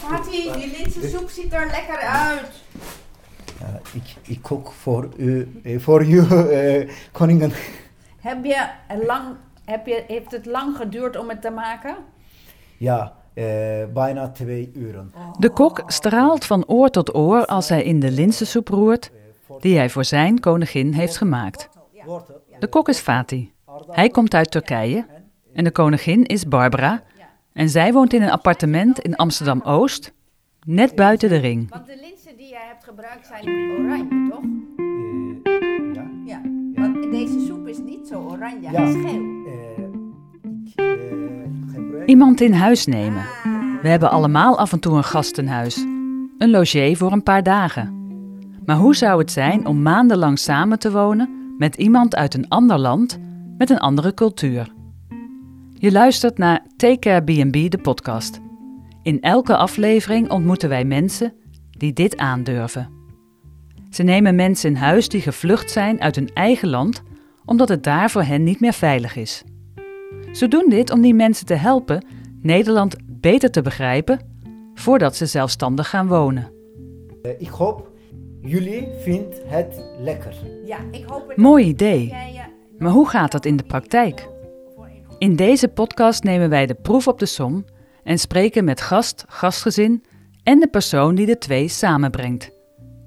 Fatih, die linzensoep ziet er lekker uit. Ja, ik, ik kook voor u, eh, voor u, eh, koningin. Heb je lang, heb je, heeft het lang geduurd om het te maken? Ja, eh, bijna twee uren. De kok straalt van oor tot oor als hij in de linzensoep roert die hij voor zijn koningin heeft gemaakt. De kok is Fatih. Hij komt uit Turkije en de koningin is Barbara en zij woont in een appartement in Amsterdam-Oost, net buiten de ring. Want de linzen die jij hebt gebruikt zijn oranje, toch? Eh, ja. Ja. Want deze soep is niet zo oranje, Ja. hij is geel. Eh, ik eh, gebruik Iemand in huis nemen. We hebben allemaal af en toe een gast in huis. Een logé voor een paar dagen. Maar hoe zou het zijn om maandenlang samen te wonen met iemand uit een ander land, met een andere cultuur? Je luistert naar Take Care B&B, de podcast. In elke aflevering ontmoeten wij mensen die dit aandurven. Ze nemen mensen in huis die gevlucht zijn uit hun eigen land, omdat het daar voor hen niet meer veilig is. Ze doen dit om die mensen te helpen Nederland beter te begrijpen voordat ze zelfstandig gaan wonen. Eh, ik hoop jullie vindt het lekker. Ja, ik hoop het Mooi idee. je Maar hoe gaat dat in de praktijk? In deze podcast nemen wij de proef op de som en spreken met gast, gastgezin en de persoon die de twee samenbrengt.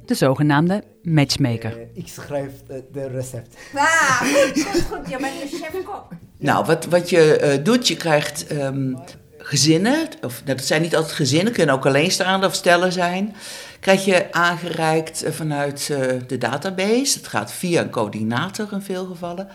De zogenaamde matchmaker. Eh, ik schrijf eh, de recept. Ah, goed, goed, goed. Je bent de chef-kok. Nou, wat, wat je eh, doet, je krijgt ehm, gezinnen, of nou, dat zijn niet altijd gezinnen, kunnen ook alleenstaande of stellen zijn. Krijg je aangereikt vanuit eh, de database. Het gaat via een coördinator in veel gevallen.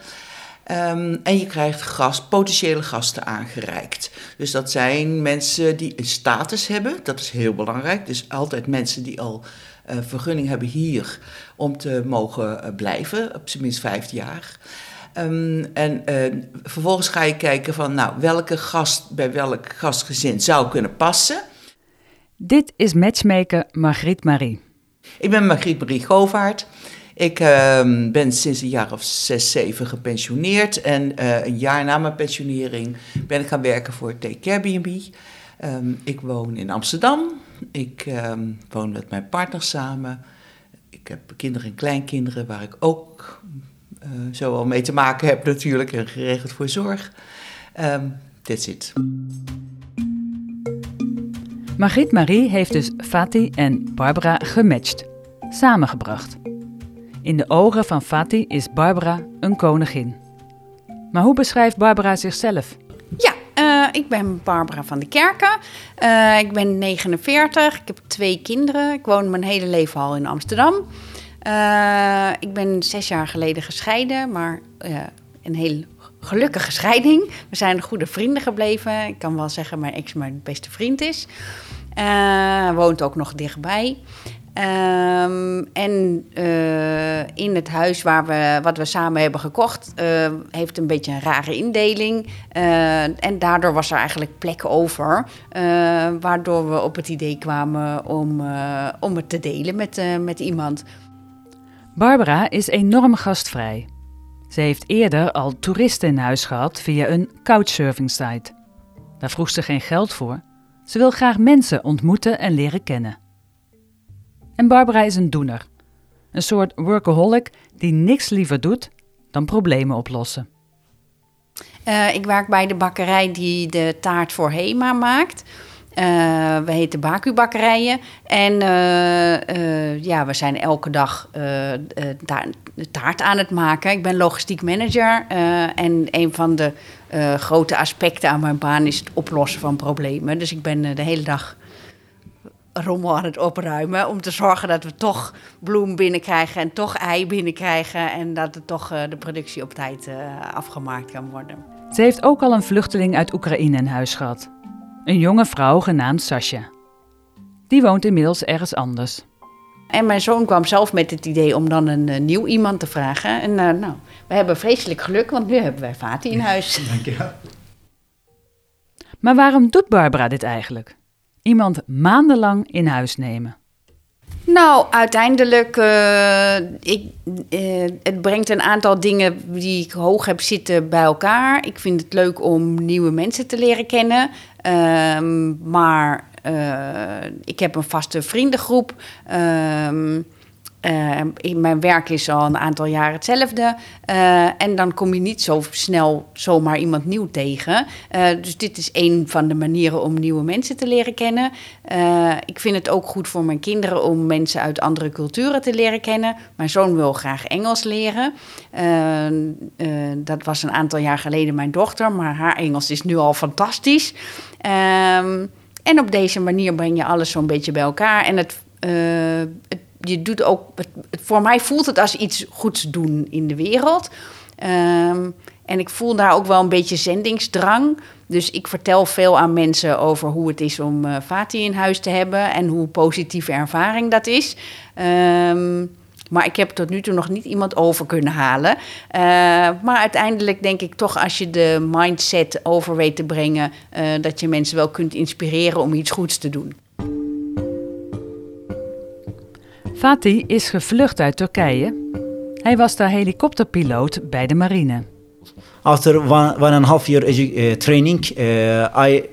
Ehm, en je krijgt gast, potentiële gasten aangereikt. Dus dat zijn mensen die een status hebben, dat is heel belangrijk. Dus altijd mensen die al eh, vergunning hebben hier om te mogen eh, blijven, op zijn minst vijf jaar. Ehm, en eh, vervolgens ga je kijken van, nou, welke gast bij welk gastgezin zou kunnen passen. Dit is matchmaker Margriet Marie. Ik ben Margriet Marie Govaert. Ik ehm, ben sinds een jaar of zes, zeven gepensioneerd. En eh, een jaar na mijn pensionering ben ik gaan werken voor Take B&B. Ehm, ik woon in Amsterdam. Ik ehm, woon met mijn partner samen. Ik heb kinderen en kleinkinderen waar ik ook eh, zo mee te maken heb natuurlijk. En geregeld voor zorg. Ehm that's it. Margriet Marie heeft dus Fatih en Barbara gematcht, samengebracht. In de ogen van Fatih is Barbara een koningin. Maar hoe beschrijft Barbara zichzelf? Ja, eh, ik ben Barbara van de Kerken. Eh, ik ben 49. Ik heb twee kinderen. Ik woon mijn hele leven al in Amsterdam. Eh, ik ben zes jaar geleden gescheiden, maar een heel gelukkige scheiding. We zijn goede vrienden gebleven. Ik kan wel zeggen mijn ex mijn beste vriend is. Woont ook nog dichtbij. Ehm, en eh, in het huis waar we, wat we samen hebben gekocht, eh, heeft een beetje een rare indeling. Eh, en daardoor was er eigenlijk plek over. waardoor we op het idee kwamen om, om het te delen met, met iemand. Barbara is enorm gastvrij. Ze heeft eerder al toeristen in huis gehad via een couchsurfing site. Daar vroeg ze geen geld voor. Ze wil graag mensen ontmoeten en leren kennen. En Barbara is een doener. Een soort workaholic die niks liever doet dan problemen oplossen. Eh, ik werk bij de bakkerij die de taart voor Hema maakt. Eh, we heten Baku Bakkerijen. En eh, ja, we zijn elke dag de taart aan het maken. Ik ben logistiek manager. en een van de grote aspecten aan mijn baan is het oplossen van problemen. Dus ik ben de hele dag rommel aan het opruimen. Om te zorgen dat we toch bloem binnenkrijgen en toch ei binnenkrijgen. En dat het toch eh, de productie op tijd eh, afgemaakt kan worden. Ze heeft ook al een vluchteling uit Oekraïne in huis gehad. Een jonge vrouw genaamd Sasha. Die woont inmiddels ergens anders. En mijn zoon kwam zelf met het idee om dan een eh, nieuw iemand te vragen. En eh, nou, we hebben vreselijk geluk, want nu hebben wij Fatih in huis. Dankjewel. Maar waarom doet Barbara dit eigenlijk? Iemand maandenlang in huis nemen. Nou, uiteindelijk, eh, ik, eh, het brengt een aantal dingen die ik hoog heb zitten bij elkaar. Ik vind het leuk om nieuwe mensen te leren kennen. Ehm, maar eh, ik heb een vaste vriendengroep. Ehm, uh, mijn werk is al een aantal jaren hetzelfde. Uh, en dan kom je niet zo snel zomaar iemand nieuw tegen. Uh, dus dit is een van de manieren om nieuwe mensen te leren kennen. ik vind het ook goed voor mijn kinderen om mensen uit andere culturen te leren kennen. Mijn zoon wil graag Engels leren. dat was een aantal jaar geleden mijn dochter, maar haar Engels is nu al fantastisch. Ehm, en op deze manier breng je alles zo'n beetje bij elkaar. En het, het je doet ook, voor mij voelt het als iets goeds doen in de wereld. Um, en ik voel daar ook wel een beetje zendingsdrang. Dus ik vertel veel aan mensen over hoe het is om uh, in huis te hebben en hoe positieve ervaring dat is. Um, maar ik heb tot nu toe nog niet iemand over kunnen halen. Uh, maar uiteindelijk denk ik toch, als je de mindset over weet te brengen, uh, dat je mensen wel kunt inspireren om iets goeds te doen. Fatih is gevlucht uit Turkije. Hij was daar helikopterpiloot bij de marine. After one, one and a half year uh, training, uh, I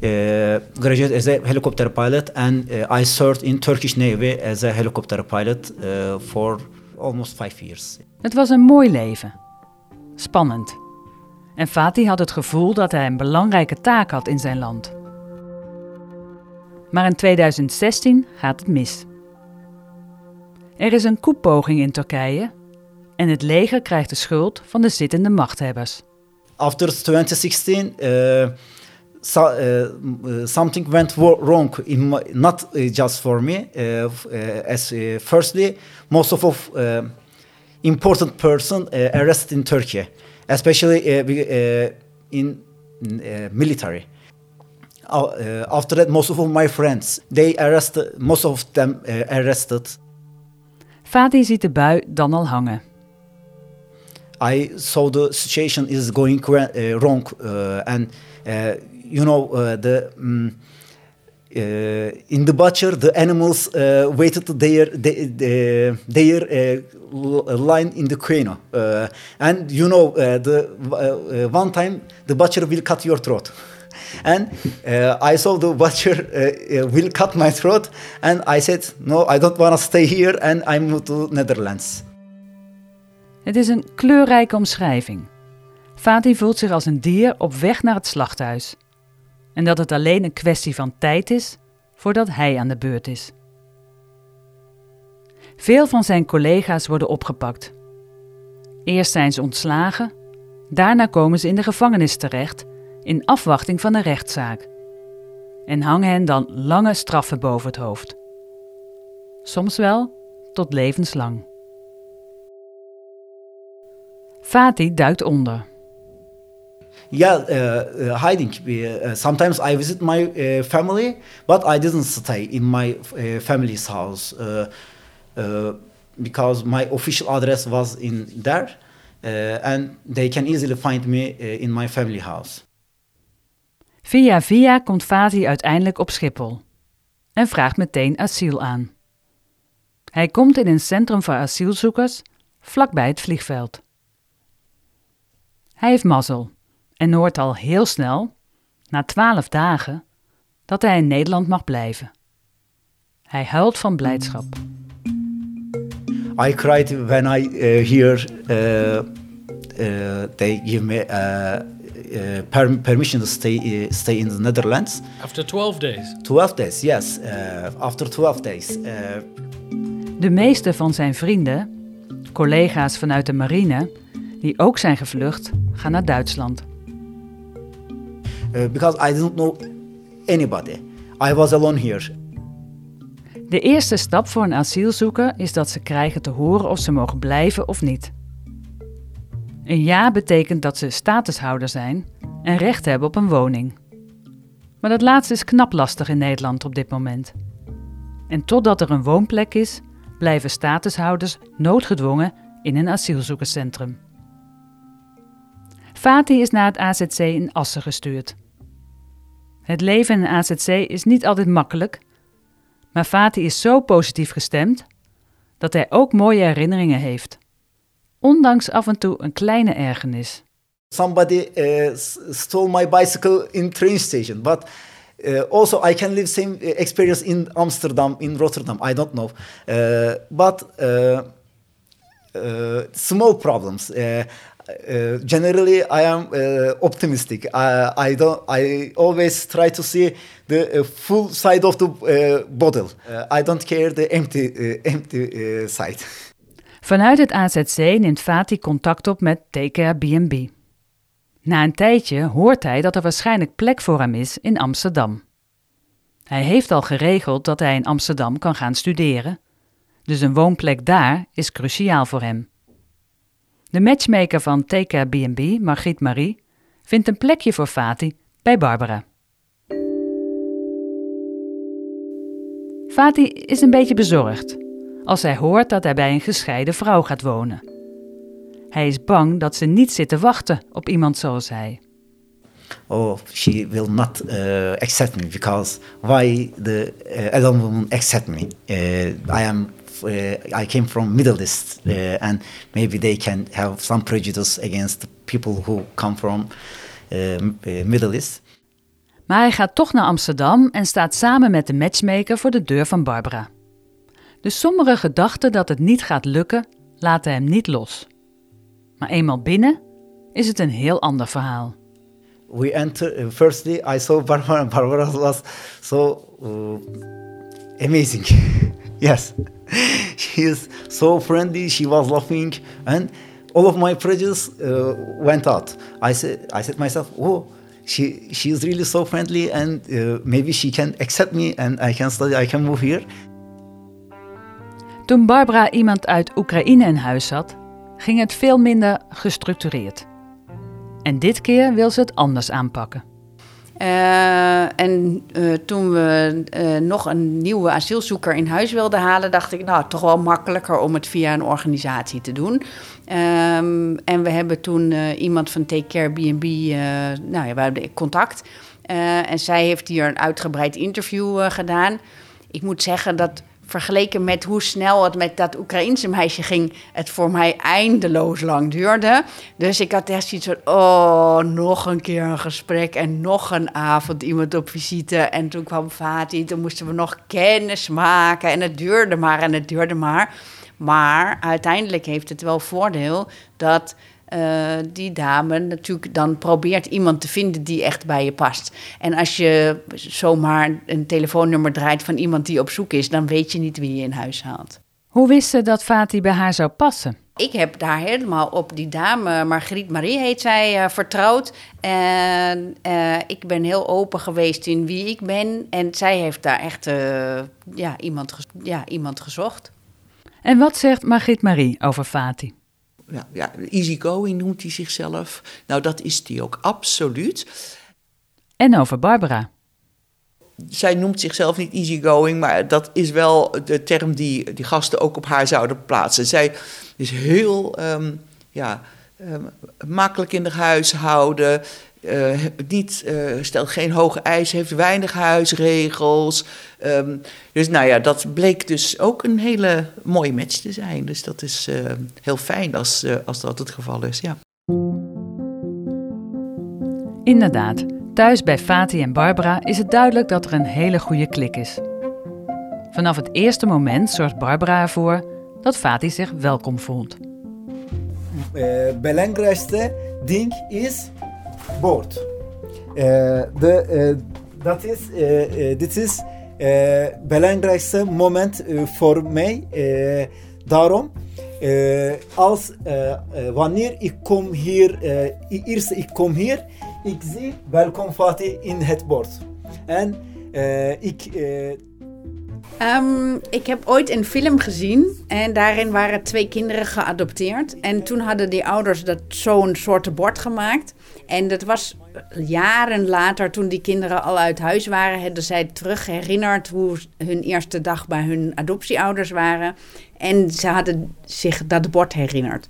uh, graduated as a helicopter pilot and uh, I served in Turkish Navy as a helicopter pilot uh, for almost five years. Het was een mooi leven. Spannend. En Fatih had het gevoel dat hij een belangrijke taak had in zijn land. Maar in 2016 gaat het mis. Er is een koepoging in Turkije en het leger krijgt de schuld van de zittende machthebbers. After 2016, uh, so, uh, something went wrong, in not just for me. Uh, as firstly, most of important person arrested in Turkey, especially in military. after that, most of my friends, they arrested, most of them arrested Fadi ziet de bui dan al hangen. I saw the situation is going uh, wrong uh, and uh, you know the um, in the butcher the animals waited their their, their line in the crane and you know the one time the butcher will cut your throat and uh, I saw the butcher uh, uh, will cut my throat, and I said, no, I don't want to stay here, and I to Netherlands. Het is een kleurrijke omschrijving. Fatih voelt zich als een dier op weg naar het slachthuis. En dat het alleen een kwestie van tijd is voordat hij aan de beurt is. Veel van zijn collega's worden opgepakt. Eerst zijn ze ontslagen, daarna komen ze in de gevangenis terecht in afwachting van een rechtszaak en hangen hen dan lange straffen boven het hoofd. Soms wel tot levenslang. Fatih duikt onder. Yeah, uh, hiding. Uh, sometimes I visit my family, but I didn't stay in my family's house because my official address was in there, and they can easily find me in my family house. Via via komt Fati uiteindelijk op Schiphol en vraagt meteen asiel aan. Hij komt in een centrum voor asielzoekers vlakbij het vliegveld. Hij heeft mazzel en hoort al heel snel, na twaalf dagen, dat hij in Nederland mag blijven. Hij huilt van blijdschap. I cried when I uh, hear uh, they give me uh, uh, per permission to stay uh, stay in the Netherlands. After 12 days. 12 days, yes. Uh, after 12 days. de meeste van zijn vrienden, collega's vanuit de marine, die ook zijn gevlucht, gaan naar Duitsland. because I didn't know anybody. I was alone here. De eerste stap voor een asielzoeker is dat ze krijgen te horen of ze mogen blijven of niet. Een ja betekent dat ze statushouder zijn en recht hebben op een woning. Maar dat laatste is knap lastig in Nederland op dit moment. En totdat er een woonplek is, blijven statushouders noodgedwongen in een asielzoekerscentrum. Fatih is naar het AZC in Assen gestuurd. Het leven in een AZC is niet altijd makkelijk, maar Fatih is zo positief gestemd dat hij ook mooie herinneringen heeft ondanks af en toe een kleine ergernis. Somebody uh, stole my bicycle in train station, but uh, also I can live same uh, experience in Amsterdam, in Rotterdam. I don't know, uh, but small problems. Generally, I am optimistic. I, don't. I always try to see the full side of the bottle. I don't care the empty, empty side. Vanuit het AZC neemt Fatih contact op met TKR B&B. Na een tijdje hoort hij dat er waarschijnlijk plek voor hem is in Amsterdam. Hij heeft al geregeld dat hij in Amsterdam kan gaan studeren, dus een woonplek daar is cruciaal voor hem. De matchmaker van TKR B&B, Margriet Marie, vindt een plekje voor Fatih bij Barbara. Fatih is een beetje bezorgd als hij hoort dat hij bij een gescheiden vrouw gaat wonen. Hij is bang dat ze niet zit te wachten op iemand zoals hij. oh, she will not uh, accept me because why the uh, alone woman accept me? Uh, I am. Uh, I came from Middle East, uh, and maybe they can have some prejudice against the people who come from uh, uh, Middle East. Maar hij gaat toch naar Amsterdam en staat samen met de matchmaker voor de deur van Barbara. De sombere gedachte dat het niet gaat lukken laten hem niet los. Maar eenmaal binnen is het een heel ander verhaal. We enter. Uh, firstly, I saw Barbara. Barbara was so uh, amazing. yes, she is so friendly. She was laughing, and all of my prejudice uh, went out. I said, I said myself, oh. She, she is really so friendly and maybe she can accept me and I can study, I can move here. Toen Barbara iemand uit Oekraïne in huis had, ging het veel minder gestructureerd. En dit keer wil ze het anders aanpakken. Eh, en eh, toen we eh, nog een nieuwe asielzoeker in huis wilden halen, dacht ik, nou, toch wel makkelijker om het via een organisatie te doen. Ehm, en we hebben toen iemand van Take Care B&B, nou ja, we hebben contact. En zij heeft hier een uitgebreid interview gedaan. Ik moet zeggen dat vergeleken met hoe snel het met dat Oekraïense meisje ging, het voor mij eindeloos lang duurde. Dus ik had echt zoiets van, oh, nog een keer een gesprek en nog een avond iemand op visite. En toen kwam Fatih, toen moesten we nog kennis maken en het duurde maar en het duurde maar. Maar uiteindelijk heeft het wel voordeel dat eh, die dame natuurlijk dan probeert iemand te vinden die echt bij je past. En als je zomaar een telefoonnummer draait van iemand die op zoek is, dan weet je niet wie je in huis haalt. Hoe wist ze dat Fatih bij haar zou passen? Ik heb daar helemaal op die dame, Margriet Marie heet zij, eh, vertrouwd. En eh, ik ben heel open geweest in wie ik ben. En zij heeft daar echt ja, iemand, ja, iemand gezocht. En wat zegt Margriet Marie over Fatih? Ja, ja, easygoing noemt hij zichzelf. Nou, dat is hij ook absoluut. En over Barbara? Zij noemt zichzelf niet easygoing, maar dat is wel de term die die gasten ook op haar zouden plaatsen. Zij is heel ehm, ja, ehm, makkelijk in haar huishouden. Eh, niet, eh, stelt geen hoge eisen, heeft weinig huisregels. Ehm, dus nou ja, dat bleek dus ook een hele mooie match te zijn. Dus dat is eh, heel fijn als, eh, als dat het geval is, ja. Inderdaad, thuis bij Fatih en Barbara is het duidelijk dat er een hele goede klik is. Vanaf het eerste moment zorgt Barbara ervoor dat Fatih zich welkom voelt. uh, belangrijkste ding is board. The, uh, dat is, uh, uh, dit is belangrijkste moment voor mij. Daarom, als, wanneer ik kom hier, eerst ik kom hier, ik zie welkom Fatih in het bord. En ik... Ehm, ik heb ooit een film gezien en daarin waren twee kinderen geadopteerd. En toen hadden die ouders dat zo'n soort bord gemaakt. En dat was jaren later, toen die kinderen al uit huis waren, hadden zij terug herinnerd hoe hun eerste dag bij hun adoptieouders waren. En ze hadden zich dat bord herinnerd.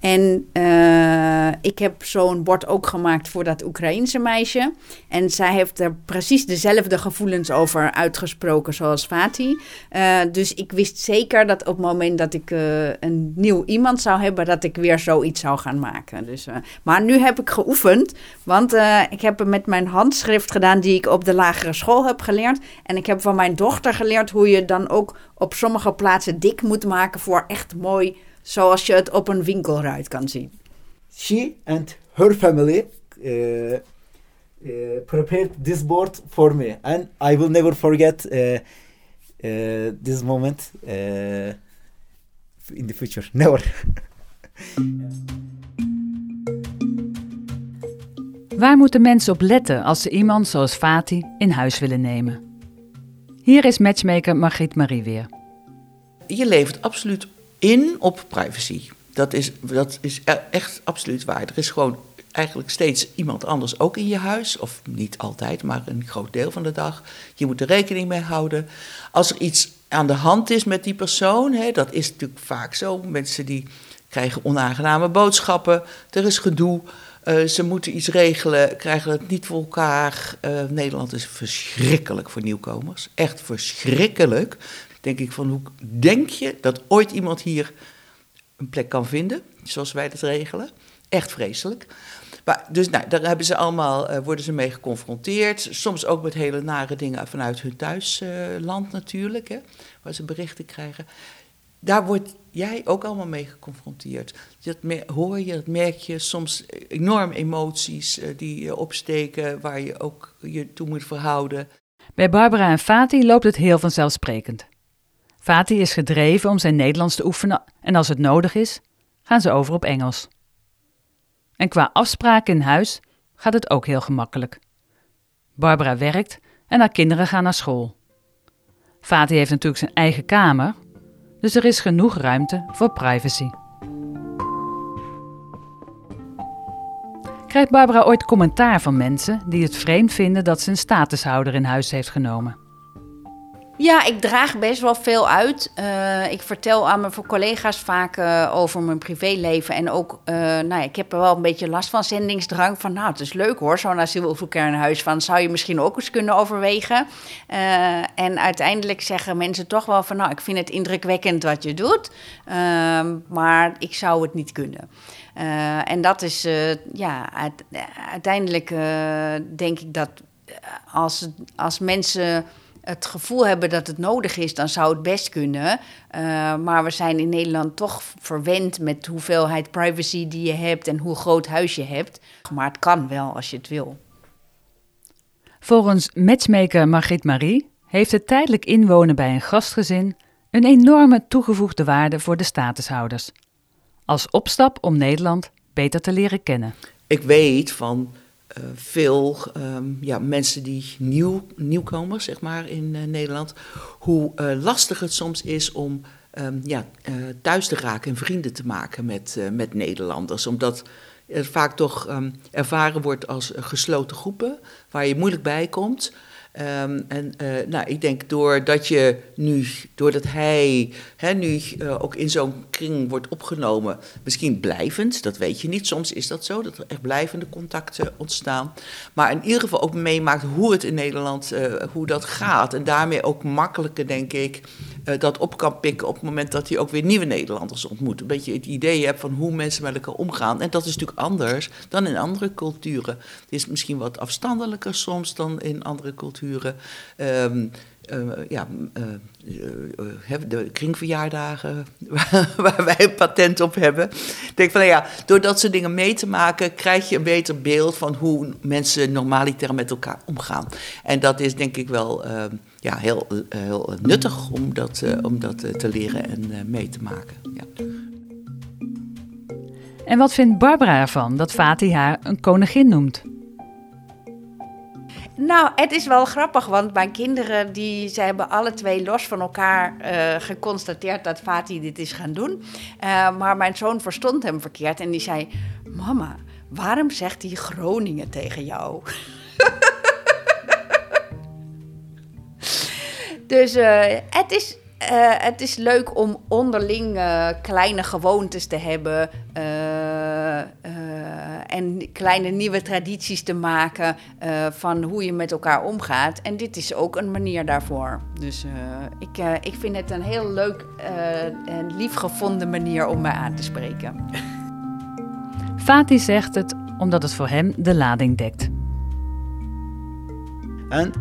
En uh, ik heb zo'n bord ook gemaakt voor dat Oekraïense meisje. En zij heeft er precies dezelfde gevoelens over uitgesproken zoals Fati. Uh, dus ik wist zeker dat op het moment dat ik uh, een nieuw iemand zou hebben, dat ik weer zoiets zou gaan maken. Dus, maar nu heb ik geoefend, want ik heb met mijn handschrift gedaan die ik op de lagere school heb geleerd. En ik heb van mijn dochter geleerd hoe je dan ook op sommige plaatsen dik moet maken voor echt mooi zoals je het op een winkelruit kan zien. She and her family uh, uh, prepared this board for me, and I will never forget this moment in the future. Never. Waar moeten mensen op letten als ze iemand zoals Fati in huis willen nemen? Hier is matchmaker Margriet Marie weer. Je levert absoluut in op privacy. Dat is, dat is e-, echt absoluut waar. Er is gewoon eigenlijk steeds iemand anders ook in je huis. Of niet altijd, maar een groot deel van de dag. Je moet er rekening mee houden. Als er iets aan de hand is met die persoon, hè, dat is natuurlijk vaak zo. Mensen die krijgen onaangename boodschappen, er is gedoe. Uh, ze moeten iets regelen, krijgen het niet voor elkaar. Uh, Nederland is verschrikkelijk voor nieuwkomers. Echt verschrikkelijk denk ik van hoe denk je dat ooit iemand hier een plek kan vinden, zoals wij dat regelen? Echt vreselijk. Maar, dus nou, daar hebben ze allemaal, uh, worden ze mee geconfronteerd. Soms ook met hele nare dingen vanuit hun thuisland natuurlijk, hè, waar ze berichten krijgen. Daar word jij ook allemaal mee geconfronteerd. Dat hoor je, dat merk je, soms enorm emoties uh, die opsteken, waar je ook je toe moet verhouden. Bij Barbara en Fati loopt het heel vanzelfsprekend. Fatih is gedreven om zijn Nederlands te oefenen en als het nodig is, gaan ze over op Engels. En qua afspraken in huis gaat het ook heel gemakkelijk. Barbara werkt en haar kinderen gaan naar school. Fatih heeft natuurlijk zijn eigen kamer, dus er is genoeg ruimte voor privacy. Krijgt Barbara ooit commentaar van mensen die het vreemd vinden dat ze een statushouder in huis heeft genomen? Ja, ik draag best wel veel uit. Uh, ik vertel aan mijn collega's vaak uh, over mijn privéleven. En ook, uh, nou ja, ik heb er wel een beetje last van zendingsdrang. Van, nou, het is leuk hoor, zo'n asielzoeker in huis. Van, zou je misschien ook eens kunnen overwegen? en uiteindelijk zeggen mensen toch wel van, nou, ik vind het indrukwekkend wat je doet. Ehm, maar ik zou het niet kunnen. en dat is, ja, uiteindelijk denk ik dat als, als mensen het gevoel hebben dat het nodig is, dan zou het best kunnen. Uh, maar we zijn in Nederland toch verwend met de hoeveelheid privacy die je hebt en hoe groot huis je hebt. Maar het kan wel als je het wil. Volgens matchmaker Margriet Marie heeft het tijdelijk inwonen bij een gastgezin een enorme toegevoegde waarde voor de statushouders. Als opstap om Nederland beter te leren kennen. Ik weet van uh, veel um, ja, mensen die nieuw, nieuwkomers, zeg maar, in uh, Nederland, hoe uh, lastig het soms is om um, ja, thuis te raken en vrienden te maken met, met Nederlanders. Omdat het vaak toch um, ervaren wordt als gesloten groepen, waar je moeilijk bij komt. Um, en uh, nou, ik denk doordat je nu, doordat hij hè, nu uh, ook in zo'n kring wordt opgenomen, misschien blijvend, dat weet je niet. Soms is dat zo, dat er echt blijvende contacten ontstaan. Maar in ieder geval ook meemaakt hoe het in Nederland, uh, hoe dat gaat. En daarmee ook makkelijker, denk ik, dat op kan pikken op het moment dat hij ook weer nieuwe Nederlanders ontmoet. Een beetje het idee hebt van hoe mensen met elkaar omgaan. En dat is natuurlijk anders dan in andere culturen. Het is misschien wat afstandelijker soms dan in andere culturen Um, uh, ja, uh, de kringverjaardagen waar, wij een patent op hebben. Ik denk van, nou ja, door dat soort dingen mee te maken, krijg je een beter beeld van hoe mensen normaliter met elkaar omgaan. En dat is denk ik wel ja, heel, heel nuttig om dat, om dat te leren en mee te maken. Ja. En wat vindt Barbara ervan dat Fatih haar een koningin noemt? Nou, het is wel grappig, want mijn kinderen die, ze hebben alle twee los van elkaar uh, geconstateerd dat Fatih dit is gaan doen. Uh, maar mijn zoon verstond hem verkeerd en die zei: Mama, waarom zegt hij Groningen tegen jou? dus uh, het is uh, het is leuk om onderling uh, kleine gewoontes te hebben uh, en kleine nieuwe tradities te maken van hoe je met elkaar omgaat. En dit is ook een manier daarvoor. Dus ik, ik vind het een heel leuk en liefgevonden manier om mij aan te spreken. Fatih zegt het omdat het voor hem de lading dekt. En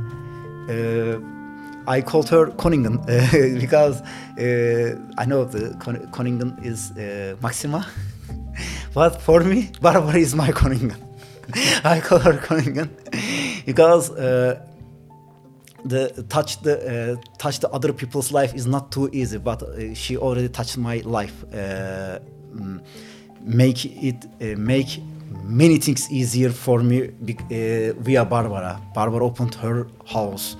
I called her Koningen uh, because uh, I know the Koningen is uh, Maxima, but for me, Barbara is my Koningen. I call her Koningen because uh, the touch the uh, touch the other people's life is not too easy, but uh, she already touched my life. Mm, make it make many things easier for me via Barbara. Barbara opened her house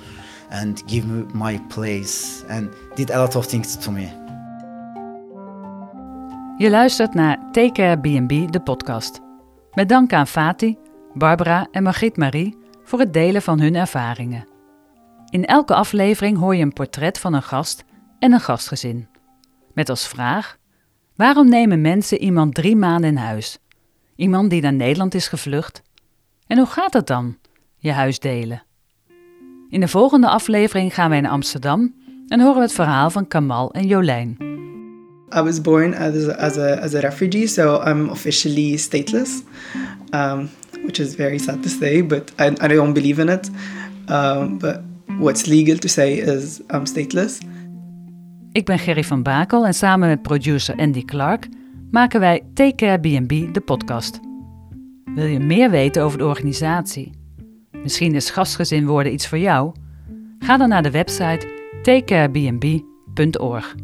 and give me my place and did a lot of things to me. Je luistert naar Take Care B&B, de podcast. Met dank aan Fati, Barbara en Margriet Marie voor het delen van hun ervaringen. In elke aflevering hoor je een portret van een gast en een gastgezin. Met als vraag: waarom nemen mensen iemand drie maanden in huis? Iemand die naar Nederland is gevlucht? En hoe gaat het dan, je huis delen? In de volgende aflevering gaan wij naar Amsterdam en horen we het verhaal van Kamal en Jolijn. I was born as a, as a, as a refugee, so I'm officially stateless, um, which is very sad to say, but I, I don't believe in it. Um, but what's legal to say is I'm stateless. Ik ben Gerry van Bakel en samen met producer Andy Clark maken wij Take Care B&B, de podcast. Wil je meer weten over de organisatie? Misschien is gastgezin worden iets voor jou? Ga dan naar de website takecarebnb.org.